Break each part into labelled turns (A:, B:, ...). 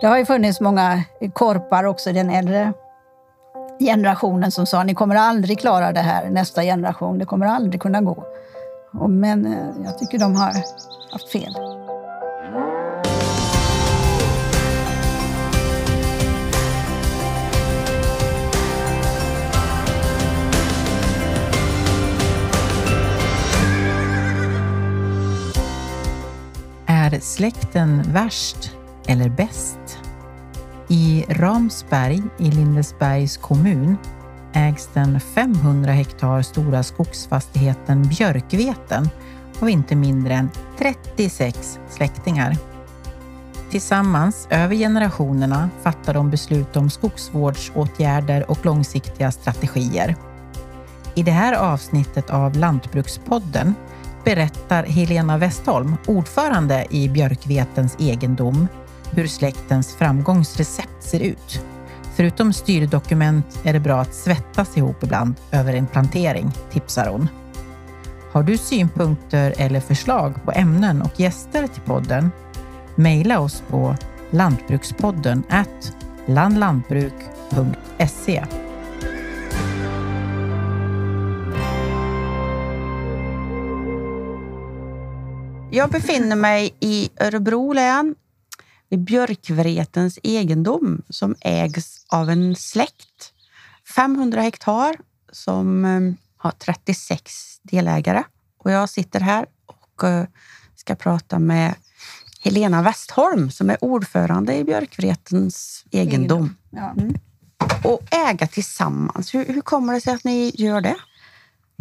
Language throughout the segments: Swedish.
A: Det har ju funnits många korpar också i den äldre generationen som sa ni kommer aldrig klara det här, nästa generation. Det kommer aldrig kunna gå. Men eh, jag tycker de har haft fel.
B: Är släkten värst eller bäst? I Ramsberg i Lindesbergs kommun ägs den 500 hektar stora skogsfastigheten Björkveten av inte mindre än 36 släktingar. Tillsammans över generationerna fattar de beslut om skogsvårdsåtgärder och långsiktiga strategier. I det här avsnittet av Lantbrukspodden berättar Helena Westholm, ordförande i Björkvetens egendom, hur släktens framgångsrecept ser ut. Förutom styrdokument är det bra att svettas ihop ibland över en plantering, tipsar hon. Har du synpunkter eller förslag på ämnen och gäster till podden? Mejla oss på lantbrukspodden landlantbruk.se.
C: Jag befinner mig i Örebro län vid Björkvretens egendom som ägs av en släkt. 500 hektar som eh, har 36 delägare. Och jag sitter här och eh, ska prata med Helena Westholm som är ordförande i Björkvretens egendom.
A: Ja.
C: Mm. Och äga tillsammans. Hur, hur kommer det sig att ni gör det?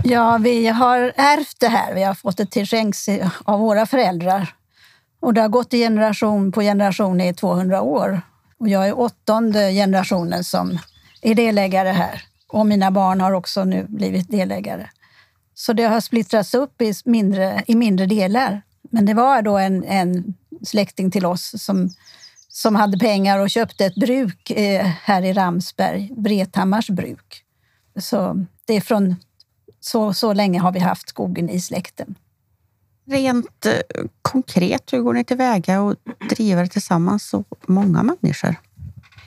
A: ja, vi har ärvt det här. Vi har fått det till skänks av våra föräldrar. Och det har gått i generation på generation i 200 år. Och jag är åttonde generationen som är delägare här. Och mina barn har också nu blivit delägare. Så det har splittrats upp i mindre, i mindre delar. Men det var då en, en släkting till oss som, som hade pengar och köpte ett bruk eh, här i Ramsberg, Vrethammars bruk. Så det är från så, så länge har vi haft skogen i släkten.
C: Rent eh, konkret, hur går ni tillväga och driver tillsammans så många människor?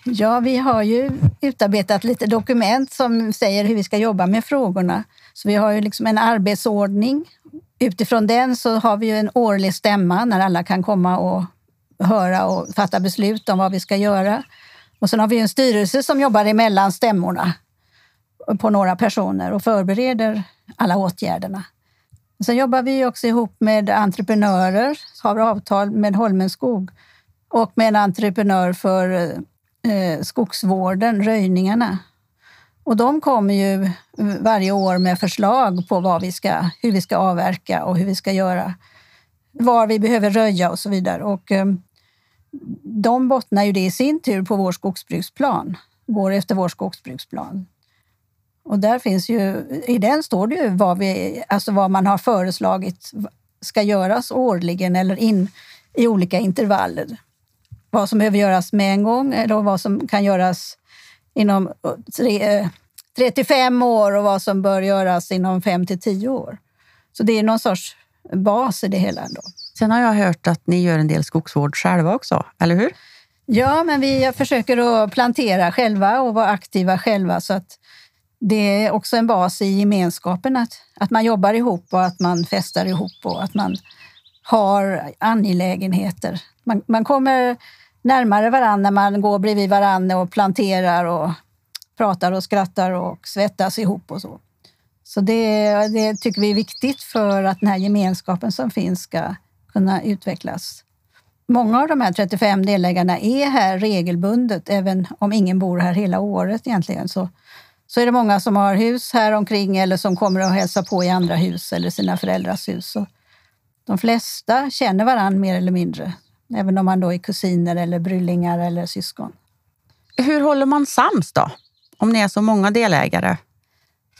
A: Ja, vi har ju utarbetat lite dokument som säger hur vi ska jobba med frågorna. Så vi har ju liksom en arbetsordning. Utifrån den så har vi ju en årlig stämma när alla kan komma och höra och fatta beslut om vad vi ska göra. Och sen har vi en styrelse som jobbar emellan stämmorna på några personer och förbereder alla åtgärderna. Sen jobbar vi också ihop med entreprenörer, har avtal med Holmenskog och med en entreprenör för eh, skogsvården, röjningarna. Och de kommer ju varje år med förslag på vad vi ska, hur vi ska avverka och hur vi ska göra, var vi behöver röja och så vidare. Och, eh, de bottnar ju det i sin tur på vår skogsbruksplan, går efter vår skogsbruksplan. Och där finns ju, i den står det ju vad, vi, alltså vad man har föreslagit ska göras årligen eller in i olika intervaller. Vad som behöver göras med en gång eller vad som kan göras inom tre, 35 år och vad som bör göras inom 5 till 10 år. Så det är någon sorts bas i det hela. Ändå.
C: Sen har jag hört att ni gör en del skogsvård själva också, eller hur?
A: Ja, men vi försöker att plantera själva och vara aktiva själva så att det är också en bas i gemenskapen att, att man jobbar ihop och att man festar ihop och att man har angelägenheter. Man, man kommer närmare varandra när man går bredvid varandra och planterar och pratar och skrattar och svettas ihop och så. Så det, det tycker vi är viktigt för att den här gemenskapen som finns ska kunna utvecklas. Många av de här 35 delägarna är här regelbundet, även om ingen bor här hela året egentligen. Så så är det många som har hus här omkring eller som kommer att hälsa på i andra hus eller sina föräldrars hus. Så de flesta känner varandra mer eller mindre, även om man då är kusiner eller bryllingar eller syskon.
C: hur håller man sams då? Om ni är så många delägare?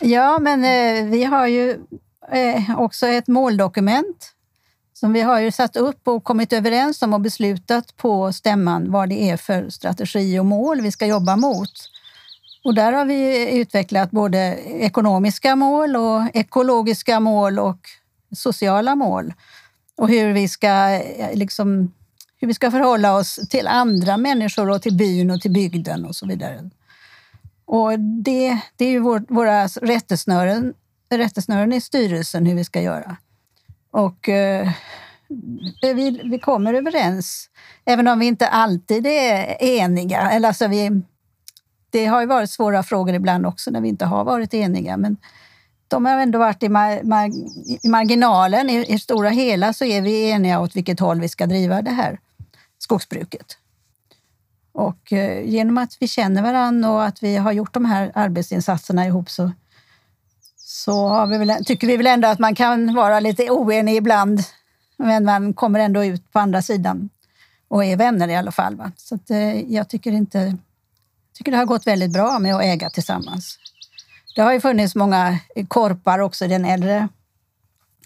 A: Ja, men eh, vi har ju eh, också ett måldokument som vi har ju satt upp och kommit överens om och beslutat på stämman vad det är för strategi och mål vi ska jobba mot. Och där har vi utvecklat både ekonomiska mål och ekologiska mål och sociala mål och hur vi ska, liksom, hur vi ska förhålla oss till andra människor och till byn och till bygden och så vidare. Och det, det är ju vår, våra rättesnören, rättesnören i styrelsen hur vi ska göra. Och eh, vi, vi kommer överens, även om vi inte alltid är eniga. Eller alltså vi, det har ju varit svåra frågor ibland också när vi inte har varit eniga. Men de har ändå varit i, mar, mar, i marginalen. I, I stora hela så är vi eniga åt vilket håll vi ska driva det här skogsbruket. Och eh, genom att vi känner varandra och att vi har gjort de här arbetsinsatserna ihop så, så har vi väl, tycker vi väl ändå att man kan vara lite oenig ibland. Men man kommer ändå ut på andra sidan och är vänner i alla fall. Va? Så att, eh, jag tycker inte tycker det har gått väldigt bra med att äga tillsammans. Det har ju funnits många korpar också i den äldre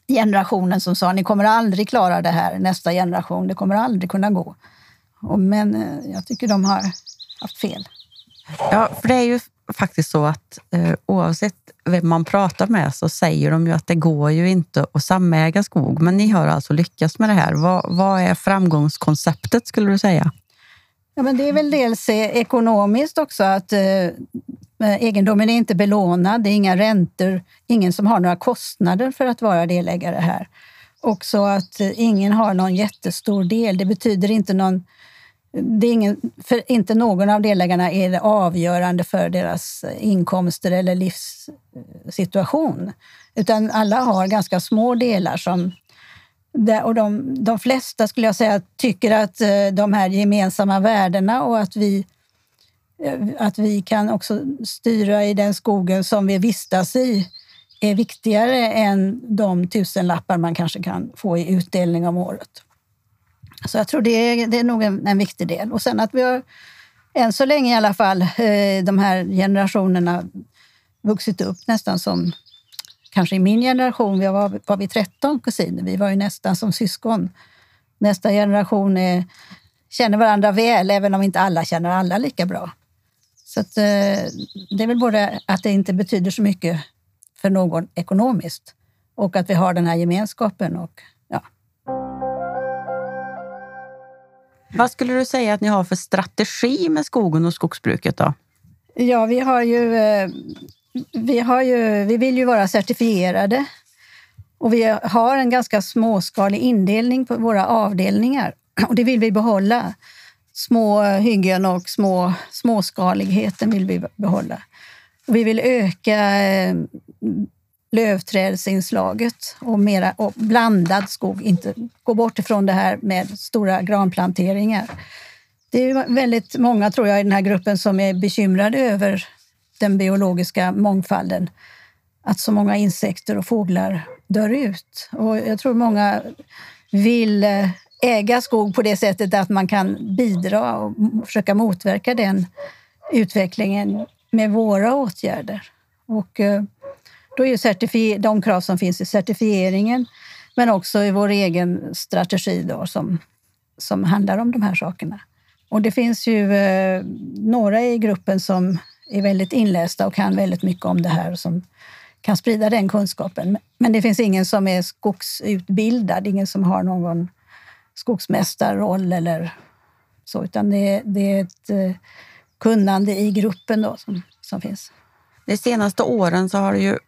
A: generationen som sa ni kommer aldrig klara det här, nästa generation. Det kommer aldrig kunna gå. Men eh, jag tycker de har haft fel.
C: Ja, för det är ju faktiskt så att eh, oavsett vem man pratar med så säger de ju att det går ju inte att samäga skog. Men ni har alltså lyckats med det här. Vad, vad är framgångskonceptet skulle du säga?
A: Ja, men det är väl dels eh, ekonomiskt också att eh, eh, egendomen är inte belånad, det är inga räntor, ingen som har några kostnader för att vara delägare här. Också att eh, ingen har någon jättestor del. Det betyder inte någon det är ingen, för inte någon av delägarna är det avgörande för deras inkomster eller livssituation. Utan alla har ganska små delar som och de, de flesta skulle jag säga tycker att eh, de här gemensamma värdena och att vi, eh, att vi kan också styra i den skogen som vi vistas i är viktigare än de tusenlappar man kanske kan få i utdelning om året. Så jag tror det är, det är nog en, en viktig del. Och sen att vi har, än så länge i alla fall, eh, de här generationerna vuxit upp nästan som kanske i min generation, vi var, var vi 13 kusiner. Vi var ju nästan som syskon. Nästa generation är, känner varandra väl, även om inte alla känner alla lika bra. Så att, eh, det är väl både att det inte betyder så mycket för någon ekonomiskt och att vi har den här gemenskapen. Och, ja.
C: Vad skulle du säga att ni har för strategi med skogen och skogsbruket? då?
A: Ja, vi har ju eh, vi, har ju, vi vill ju vara certifierade och vi har en ganska småskalig indelning på våra avdelningar och det vill vi behålla. Små hyggen och små, småskaligheten vill vi behålla. Vi vill öka eh, lövträdsinslaget och, mera, och blandad skog, inte gå bort ifrån det här med stora granplanteringar. Det är väldigt många, tror jag, i den här gruppen som är bekymrade över den biologiska mångfalden. Att så många insekter och fåglar dör ut. Och jag tror många vill eh, äga skog på det sättet att man kan bidra och försöka motverka den utvecklingen med våra åtgärder. Och eh, då är ju de krav som finns i certifieringen men också i vår egen strategi då, som, som handlar om de här sakerna. Och det finns ju eh, några i gruppen som är väldigt inlästa och kan väldigt mycket om det här och som kan sprida den kunskapen. Men det finns ingen som är skogsutbildad, ingen som har någon skogsmästarroll eller så, utan det är, det är ett eh, kunnande i gruppen då som, som finns.
C: De senaste åren så har det ju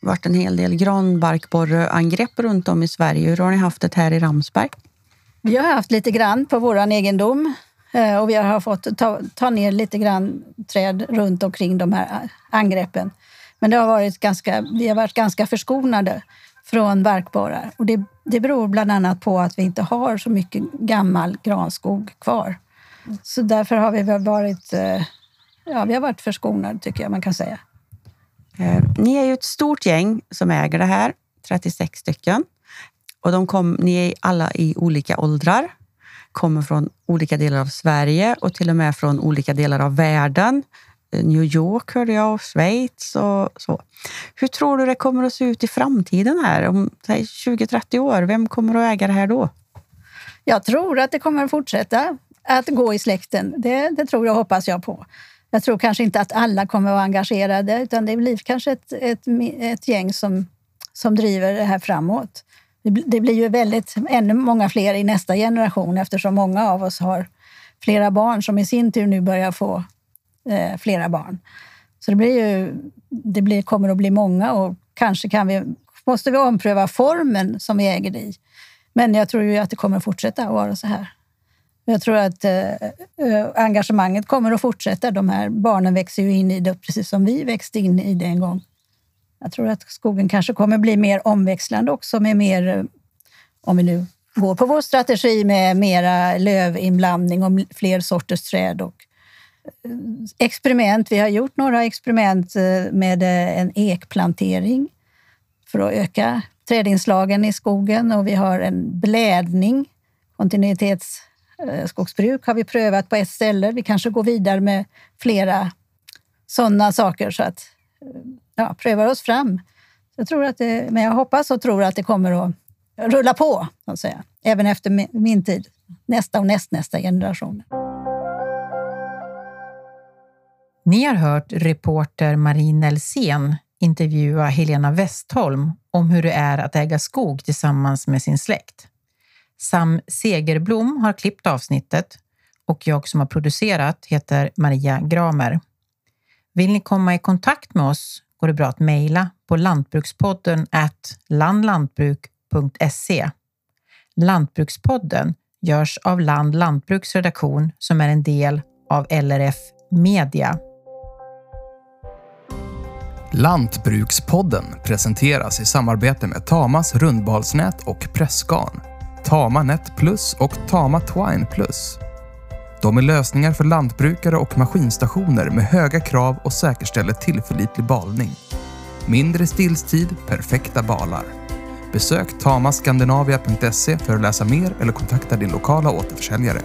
C: varit en hel del granbarkborreangrepp runt om i Sverige. Hur har ni haft det här i Ramsberg?
A: Vi har haft lite grann på vår egendom. Eh, och vi har fått ta, ta ner lite grann träd runt omkring de här eh, angreppen. Men det har varit ganska, vi har varit ganska förskonade från barkborrar. Och det, det beror bland annat på att vi inte har så mycket gammal granskog kvar. Så därför har vi varit, eh, ja, vi har varit förskonade, tycker jag man kan säga.
C: Ni är ju ett stort gäng som äger det här, 36 stycken. Och de kom, ni är alla i olika åldrar kommer från olika delar av Sverige och till och med från olika delar av världen. Eh, New York hörde jag och Schweiz och så. Hur tror du det kommer att se ut i framtiden här om 20-30 år? Vem kommer att äga det här då?
A: Jag tror att det kommer att fortsätta att gå i släkten. Det, det tror jag hoppas jag på. Jag tror kanske inte att alla kommer att vara engagerade utan det blir kanske ett, ett, ett gäng som, som driver det här framåt. Det blir ju väldigt, ännu många fler i nästa generation eftersom många av oss har flera barn som i sin tur nu börjar få eh, flera barn. Så det, blir ju, det blir, kommer att bli många och kanske kan vi, måste vi ompröva formen som vi äger det i. Men jag tror ju att det kommer att fortsätta att vara så här. Jag tror att eh, eh, engagemanget kommer att fortsätta. De här barnen växer ju in i det precis som vi växte in i det en gång. Jag tror att skogen kanske kommer bli mer omväxlande också med mer, eh, om vi nu går på vår strategi med mera lövinblandning och fler sorters träd och eh, experiment. Vi har gjort några experiment eh, med en ekplantering för att öka trädinslagen i skogen och vi har en blädning, kontinuitetsskogsbruk har vi prövat på ett ställe. Vi kanske går vidare med flera sådana saker så att ja, prövar oss fram. Jag tror att det, men jag hoppas och tror att det kommer att rulla på, så att säga. även efter min tid. Nästa och nästnästa generation.
B: Ni har hört reporter Marie Nelsén intervjua Helena Westholm om hur det är att äga skog tillsammans med sin släkt. Sam Segerblom har klippt avsnittet och jag som har producerat heter Maria Gramer. Vill ni komma i kontakt med oss går det bra att mejla på lantbrukspodden landlantbruk.se. Lantbrukspodden görs av Land Lantbruks redaktion som är en del av LRF Media.
D: Lantbrukspodden presenteras i samarbete med Tamas rundbalsnät och pressgarn, Tama Net Plus och Tama Twine Plus. De är lösningar för lantbrukare och maskinstationer med höga krav och säkerställer tillförlitlig balning. Mindre stillstid, perfekta balar. Besök tamaskandinavia.se för att läsa mer eller kontakta din lokala återförsäljare.